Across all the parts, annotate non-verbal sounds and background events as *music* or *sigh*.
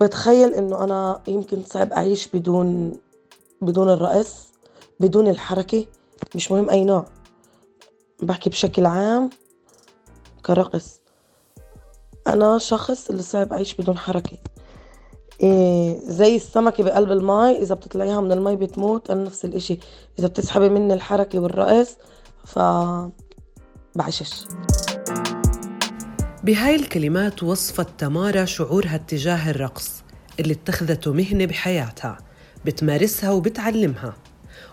بتخيل إنه أنا يمكن صعب أعيش بدون بدون الرقص بدون الحركة مش مهم أي نوع. بحكي بشكل عام كرقص. أنا شخص اللي صعب أعيش بدون حركة. إيه زي السمكة بقلب الماء إذا بتطلعيها من الماء بتموت. أنا نفس الإشي. إذا بتسحبي مني الحركة والرقص ف بعشش بهاي الكلمات وصفت تمارا شعورها اتجاه الرقص اللي اتخذته مهنة بحياتها بتمارسها وبتعلمها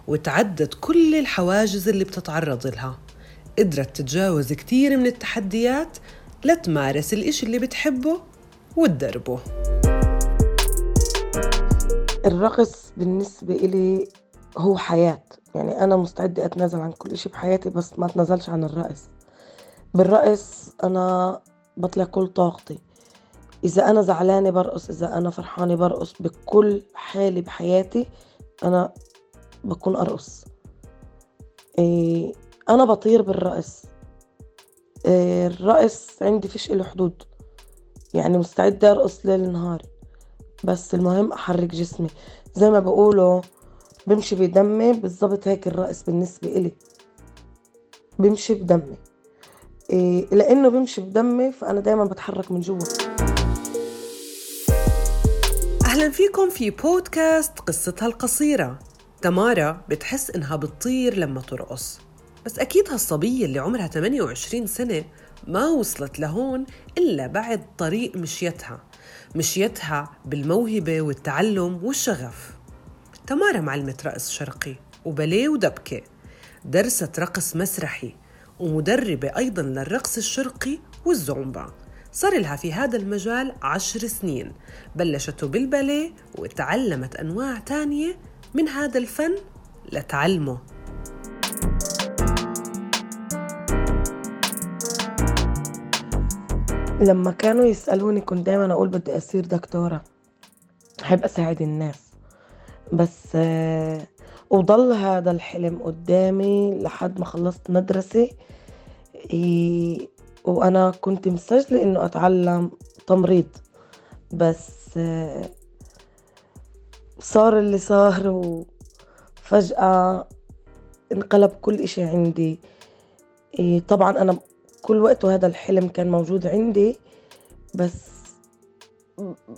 وتعدت كل الحواجز اللي بتتعرض لها. قدرت تتجاوز كتير من التحديات لتمارس الإشي اللي بتحبه وتدربه. الرقص بالنسبة إلي هو حياة. يعني أنا مستعدة أتنازل عن كل إشي بحياتي بس ما أتنازلش عن الرقص. بالرقص أنا بطلع كل طاقتي. إذا أنا زعلانة برقص إذا أنا فرحانة برقص بكل حالة بحياتي أنا بكون أرقص. إيه أنا بطير بالرقص. إيه الرقص عندي فيش إله حدود. يعني مستعدة أرقص ليل نهار. بس المهم أحرك جسمي. زي ما بقولوا بمشي بدمي بالضبط هيك الرقص بالنسبة إلي. بمشي بدمي. إيه لأنه بمشي بدمي فأنا دايما بتحرك من جوا. أهلا فيكم في بودكاست قصتها القصيرة. تمارا بتحس إنها بتطير لما ترقص. بس أكيد هالصبية اللي عمرها 28 سنة ما وصلت لهون إلا بعد طريق مشيتها. مشيتها بالموهبة والتعلم والشغف. تمارا معلمة رقص شرقي وباليه ودبكة. درست رقص مسرحي. ومدربة أيضا للرقص الشرقي والزومبا. صار لها في هذا المجال عشر سنين. بلشته بالباليه وتعلمت أنواع تانية من هذا الفن لتعلمه. لما كانوا يسألوني كنت دايما أقول بدي أصير دكتورة. أحب أساعد الناس. بس آه، وضل هذا الحلم قدامي لحد ما خلصت مدرسة. وأنا كنت مسجلة إنه أتعلم تمريض. بس صار اللي صار وفجأة انقلب كل إشي عندي. طبعا أنا كل وقت وهذا الحلم كان موجود عندي بس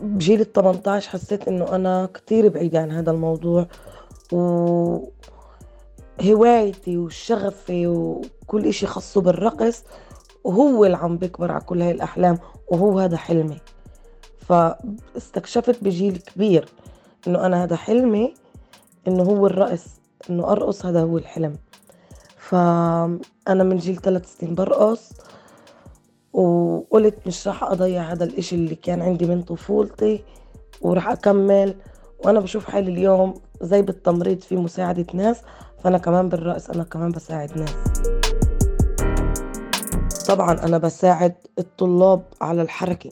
بجيل ال 18 حسيت إنه أنا كتير بعيدة عن هذا الموضوع. وهوايتي وشغفي وكل إشي خاصه بالرقص وهو اللي عم بيكبر على كل هاي الأحلام وهو هذا حلمي. فاستكشفت بجيل كبير إنه أنا هذا حلمي إنه هو الرقص إنه أرقص هذا هو الحلم. فأنا من جيل ثلاث سنين برقص وقلت مش راح أضيع هذا الإشي اللي كان عندي من طفولتي وراح أكمل. وأنا بشوف حالي اليوم زي بالتمريض في مساعدة ناس فأنا كمان بالرقص أنا كمان بساعد ناس. طبعا أنا بساعد الطلاب على الحركة.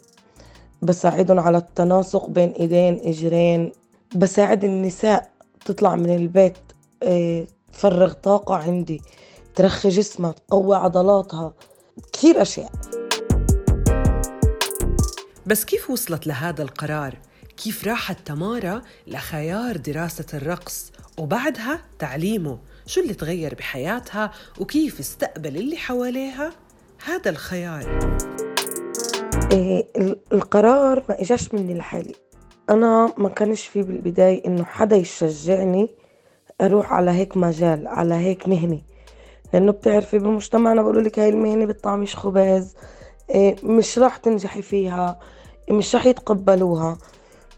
بساعدهم على التناسق بين إيدين إجرين. بساعد النساء تطلع من البيت آه، تفرغ طاقة عندي ترخي جسمها تقوي عضلاتها. كثير أشياء. بس كيف وصلت لهذا القرار؟ كيف راحت تمارا لخيار دراسة الرقص وبعدها تعليمه؟ شو اللي تغير بحياتها وكيف استقبل اللي حواليها؟ هذا الخيار؟ إيه القرار ما إجاش مني لحالي. أنا ما كانش في بالبداية إنه حدا يشجعني أروح على هيك مجال على هيك مهنة. لأنه بتعرفي بمجتمعنا بقولوا لك هاي المهنة بتطعميش خبز إيه، مش راح تنجحي فيها مش راح يتقبلوها.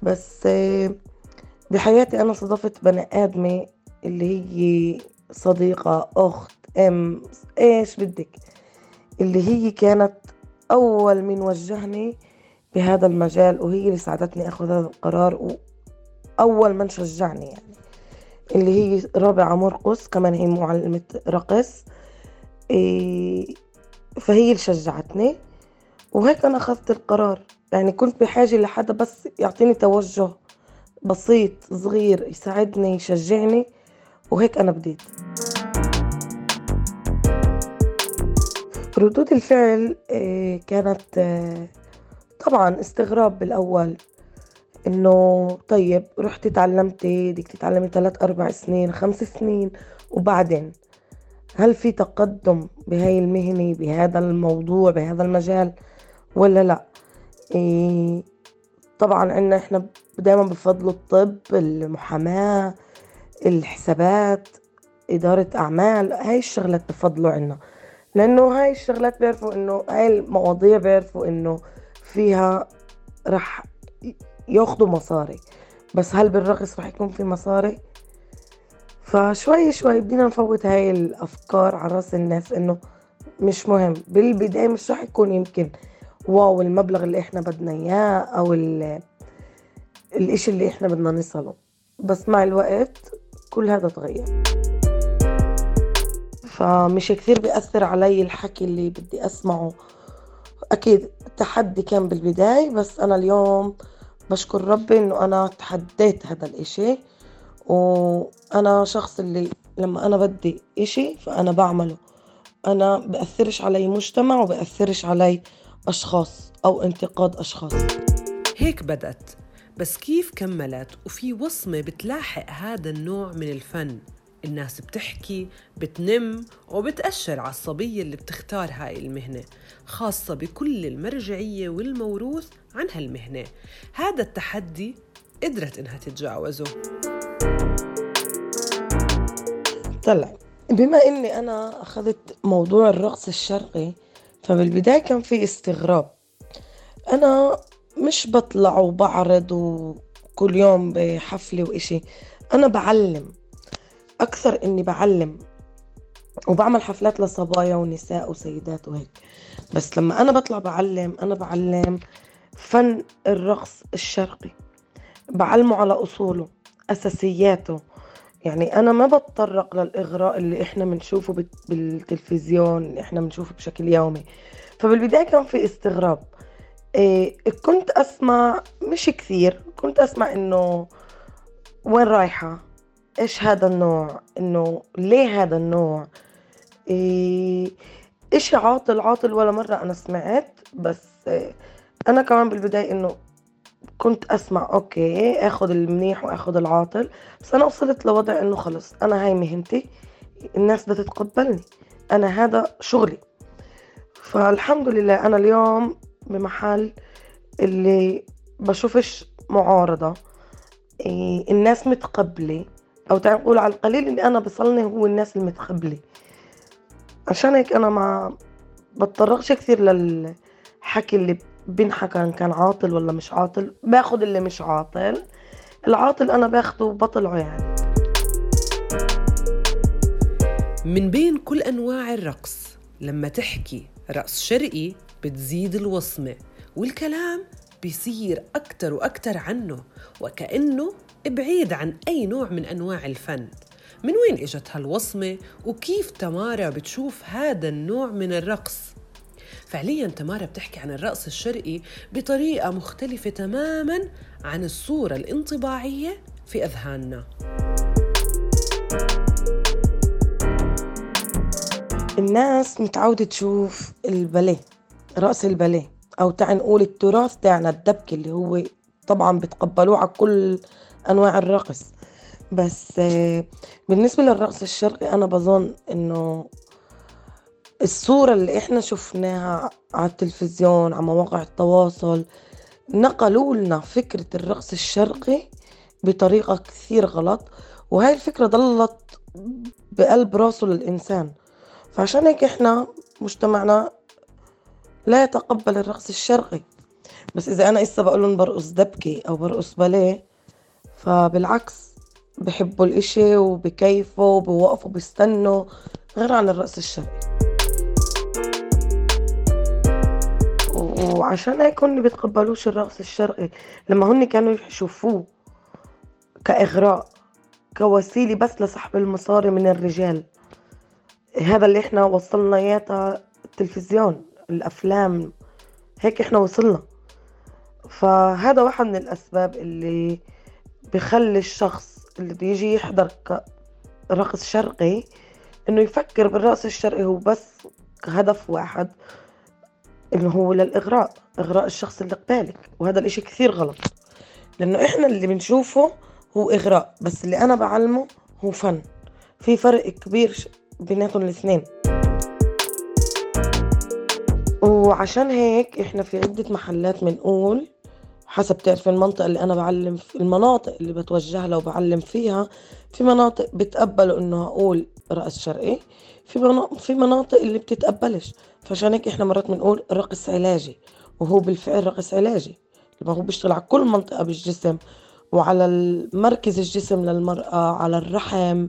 بس بحياتي أنا صادفت بني آدمة اللي هي صديقة أخت أم إيش بدك؟ اللي هي كانت أول من وجهني بهذا المجال وهي اللي ساعدتني آخذ هذا القرار وأول من شجعني يعني. اللي هي رابعة مرقص كمان هي معلمة رقص إيه فهي اللي شجعتني. وهيك أنا أخذت القرار. يعني كنت بحاجة لحدا بس يعطيني توجه بسيط صغير يساعدني يشجعني وهيك أنا بديت. ردود الفعل إيه كانت إيه طبعا استغراب بالأول. إنه طيب رحتي تعلمتي بدك تتعلمي ثلاث أربع سنين خمس سنين وبعدين؟ هل في تقدم بهاي المهنة بهذا الموضوع بهذا المجال؟ ولا لا؟ إيه طبعا عنا إحنا دايما بفضلوا الطب المحاماة الحسابات إدارة أعمال هاي الشغلات بفضلوا عنا. لأنه هاي الشغلات بيعرفوا إنه هاي المواضيع بيعرفوا إنه فيها رح ياخدوا مصاري. بس هل بالرقص رح يكون في مصاري؟ فشوي شوي بدينا نفوت هاي الأفكار على رأس الناس إنه مش مهم. بالبداية مش رح يكون يمكن واو المبلغ اللي إحنا بدنا إياه أو الإشي اللي إحنا بدنا نصله. بس مع الوقت كل هذا تغير. فمش كثير بيأثر علي الحكي اللي بدي أسمعه. أكيد التحدي كان بالبداية بس أنا اليوم بشكر ربي إنه أنا تحديت هذا الإشي. وأنا شخص اللي لما أنا بدي إشي فأنا بعمله. أنا بأثرش علي مجتمع وبأثرش علي أشخاص أو انتقاد أشخاص. هيك بدأت بس كيف كملت؟ وفي وصمة بتلاحق هذا النوع من الفن. الناس بتحكي بتنم وبتأشر على الصبية اللي بتختار هاي المهنة خاصة بكل المرجعية والموروث عن هالمهنة. هذا التحدي قدرت إنها تتجاوزه. طلع. بما إني أنا أخذت موضوع الرقص الشرقي فبالبداية كان في استغراب. أنا مش بطلع وبعرض وكل يوم بحفلة وإشي. أنا بعلم أكثر إني بعلم وبعمل حفلات لصبايا ونساء وسيدات وهيك. بس لما أنا بطلع بعلم أنا بعلم فن الرقص الشرقي بعلمه على أصوله أساسياته يعني أنا ما بتطرق للإغراء اللي إحنا بنشوفه بالتلفزيون اللي إحنا بنشوفه بشكل يومي. فبالبداية كان في استغراب. إيه كنت أسمع مش كثير كنت أسمع إنه وين رايحة؟ إيش هذا النوع؟ إنه ليه هذا النوع؟ إيه إشي عاطل عاطل ولا مرة أنا سمعت بس إيه أنا كمان بالبداية إنه كنت أسمع أوكي أخذ المنيح وأخذ العاطل بس أنا وصلت لوضع إنه خلص أنا هاي مهنتي الناس بتتقبلني أنا هذا شغلي. فالحمد لله أنا اليوم بمحل اللي بشوفش معارضة إيه الناس متقبلة أو تعال نقول على القليل اللي أنا بصلني هو الناس المتقبلة. عشان هيك أنا ما بتطرقش كثير للحكي اللي بنحكى إن كان عاطل ولا مش عاطل باخد اللي مش عاطل. العاطل أنا باخده وبطلعه يعني. من بين كل أنواع الرقص لما تحكي رقص شرقي بتزيد الوصمة والكلام بيصير أكتر وأكتر عنه وكأنه بعيد عن أي نوع من أنواع الفن. من وين إجت هالوصمة؟ وكيف تمارا بتشوف هذا النوع من الرقص؟ فعليا تمارا بتحكي عن الرقص الشرقي بطريقة مختلفة تماما عن الصورة الانطباعية في أذهاننا. الناس متعودة تشوف الباليه رقص الباليه أو تعال نقول التراث تاعنا الدبكة اللي هو طبعا بتقبلوه على كل أنواع الرقص. بس بالنسبة للرقص الشرقي أنا بظن إنه الصورة اللي إحنا شفناها على التلفزيون على مواقع التواصل نقلوا لنا فكرة الرقص الشرقي بطريقة كثير غلط وهاي الفكرة ضلت بقلب راسه للإنسان. فعشان هيك إحنا مجتمعنا لا يتقبل الرقص الشرقي. بس إذا أنا إسا بقول لهم برقص دبكة أو برقص باليه فبالعكس بحبوا الإشي وبكيفوا وبوقفوا بيستنوا غير عن الرقص الشرقي. وعشان هيك هن بيتقبلوش الرقص الشرقي. لما هن كانوا يشوفوه كإغراء كوسيلة بس لسحب المصاري من الرجال. هذا اللي إحنا وصلنا إياه التلفزيون الأفلام. هيك إحنا وصلنا. فهذا واحد من الأسباب اللي بخلي الشخص اللي بيجي يحضر رقص شرقي إنه يفكر بالرقص الشرقي هو بس هدف واحد. انه هو للإغراء إغراء الشخص اللي قبالك وهذا الإشي كثير غلط. لأنه إحنا اللي بنشوفه هو إغراء بس اللي أنا بعلمه هو فن. في فرق كبير بيناتهم الاثنين. وعشان هيك إحنا في عدة محلات بنقول حسب تعرف المنطقة اللي أنا بعلم في المناطق اللي بتوجه لها وبعلم فيها في مناطق بتقبلوا إنه أقول رقص شرقي في مناطق في مناطق اللي بتتقبلش. فعشان هيك إحنا مرات بنقول رقص علاجي وهو بالفعل رقص علاجي. ما هو بيشتغل على كل منطقة بالجسم وعلى مركز الجسم للمرأة على الرحم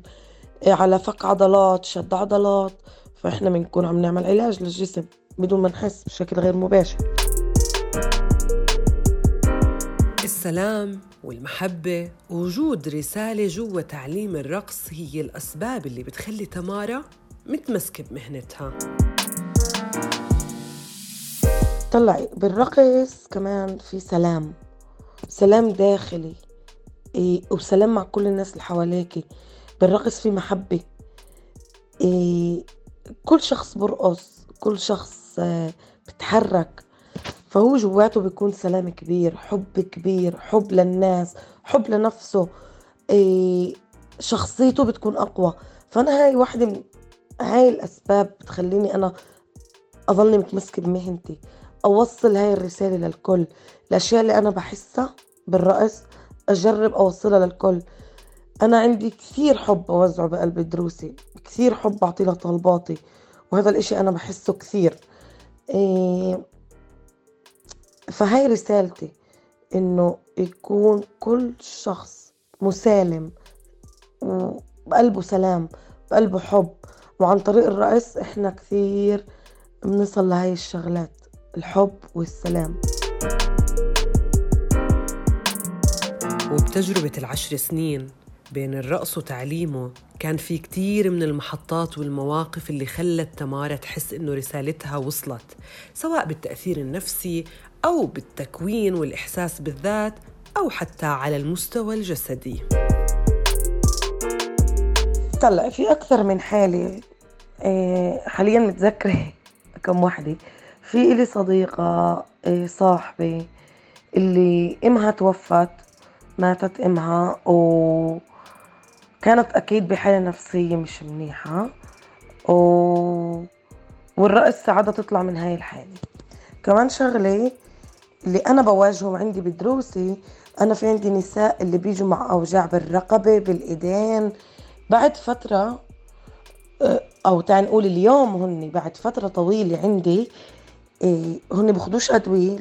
على فك عضلات شد عضلات فإحنا بنكون عم نعمل علاج للجسم بدون ما نحس بشكل غير مباشر. السلام والمحبة. ووجود رسالة جوا تعليم الرقص هي الأسباب اللي بتخلي تمارا متمسكة بمهنتها. طلعي بالرقص كمان في سلام. سلام داخلي إيه وسلام مع كل الناس اللي حواليكي. بالرقص في محبة إيه كل شخص برقص كل شخص آه بتحرك. فهو جواته بيكون سلام كبير حب كبير حب للناس حب لنفسه إيه شخصيته بتكون أقوى. فأنا هاي واحدة من هاي الأسباب بتخليني أنا أظلني متمسكة بمهنتي. أوصل هاي الرسالة للكل. الأشياء اللي أنا بحسها بالرقص أجرب أوصلها للكل. أنا عندي كثير حب أوزعه بقلب دروسي كثير حب أعطي له طلباتي وهذا الإشي أنا بحسه كثير. إيه فهاي رسالتي إنه يكون كل شخص مسالم وبقلبه سلام بقلبه حب. وعن طريق الرقص إحنا كثير بنصل لهاي الشغلات الحب والسلام. وبتجربة العشر سنين بين الرقص وتعليمه كان في كتير من المحطات والمواقف اللي خلت تمارا تحس إنه رسالتها وصلت سواء بالتأثير النفسي أو بالتكوين والإحساس بالذات أو حتى على المستوى الجسدي. طلع في أكثر من حالة إيه، حاليا متذكرة *laughs* كم وحدة. في إلي صديقة إيه، صاحبة اللي إمها توفت ماتت إمها وكانت أكيد بحالة نفسية مش منيحة و... والرأس ساعدها تطلع من هاي الحالة. كمان شغلة اللي أنا بواجهه عندي بدروسي أنا في عندي نساء اللي بيجوا مع أوجاع بالرقبة بالإيدين. بعد فترة آه، أو تعال نقول اليوم هن بعد فترة طويلة عندي إيه، هن بخدوش أدوية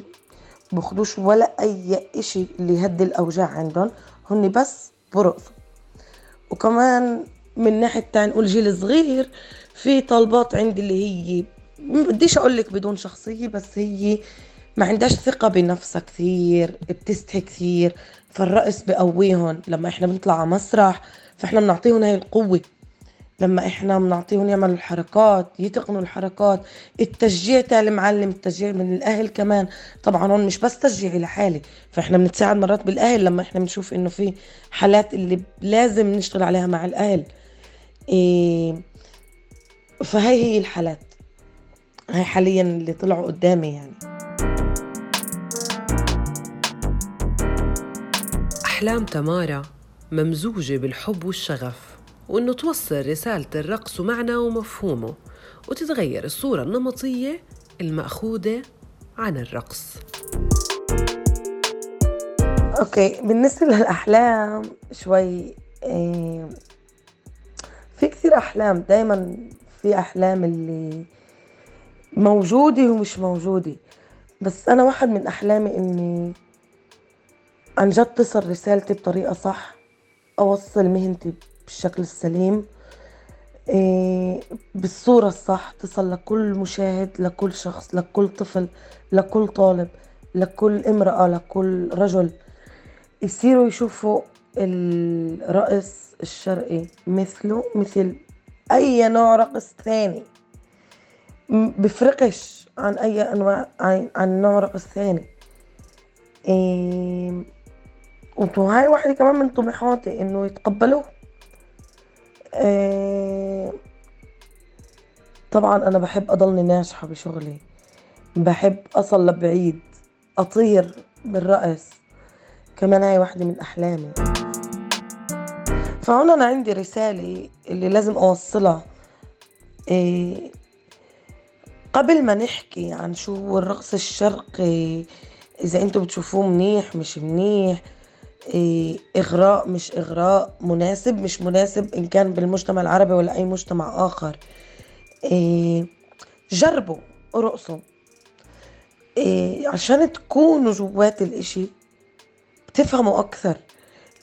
بخدوش ولا أي إشي اللي يهدي الأوجاع عندهم هن بس برقصوا وكمان من ناحية تعال نقول جيل صغير في طلبات عندي اللي هي بديش أقول لك بدون شخصية بس هي ما عندهاش ثقة بنفسها كثير بتستحي كثير فالرقص بقويهم لما إحنا بنطلع على مسرح فإحنا بنعطيهم هاي القوة. لما إحنا بنعطيهم يعملوا الحركات يتقنوا الحركات. التشجيع تاع المعلم التشجيع من الأهل كمان. طبعا هون مش بس تشجيعي لحالي. فإحنا بنتساعد مرات بالأهل. لما إحنا بنشوف إنه في حالات اللي لازم نشتغل عليها مع الأهل. إيه فهي هي الحالات. هاي حاليا اللي طلعوا قدامي يعني. أحلام تمارا ممزوجة بالحب والشغف وإنه توصل رسالة الرقص ومعنى ومفهومه وتتغير الصورة النمطية المأخوذة عن الرقص. أوكي بالنسبة للأحلام شوي إيه في كثير أحلام دايما في أحلام اللي موجودة ومش موجودة. بس أنا واحد من أحلامي إني عن جد تصل رسالتي بطريقة صح أوصل مهنتي بالشكل السليم إيه بالصورة الصح تصل لكل مشاهد لكل شخص لكل طفل لكل طالب لكل امرأة لكل رجل. يصيروا يشوفوا الرقص الشرقي مثله مثل أي نوع رقص ثاني. بفرقش عن أي أنواع عن, نوع رقص ثاني. إيه وهاي واحدة كمان من طموحاتي إنه يتقبلوه إيه طبعا أنا بحب أضلني ناجحة بشغلي. بحب أصل لبعيد أطير بالرقص كمان هاي واحدة من أحلامي. فهون أنا عندي رسالة اللي لازم أوصلها. إيه قبل ما نحكي عن شو هو الرقص الشرقي إذا أنتم بتشوفوه منيح مش منيح إغراء مش إغراء مناسب مش مناسب إن كان بالمجتمع العربي ولا أي مجتمع آخر. إيه جربوا ارقصوا إيه عشان تكونوا جوات الإشي بتفهموا أكثر.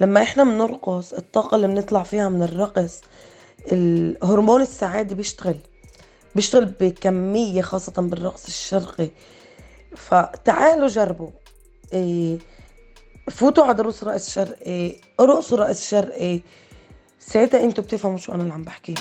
لما إحنا بنرقص الطاقة اللي بنطلع فيها من الرقص الهرمون السعادة بيشتغل. بيشتغل بكمية خاصة بالرقص الشرقي. فتعالوا جربوا. إيه فوتوا على دروس رقص شرقي ارقصوا رقص شرقي ساعتها أنتوا بتفهموا شو أنا اللي عم بحكيه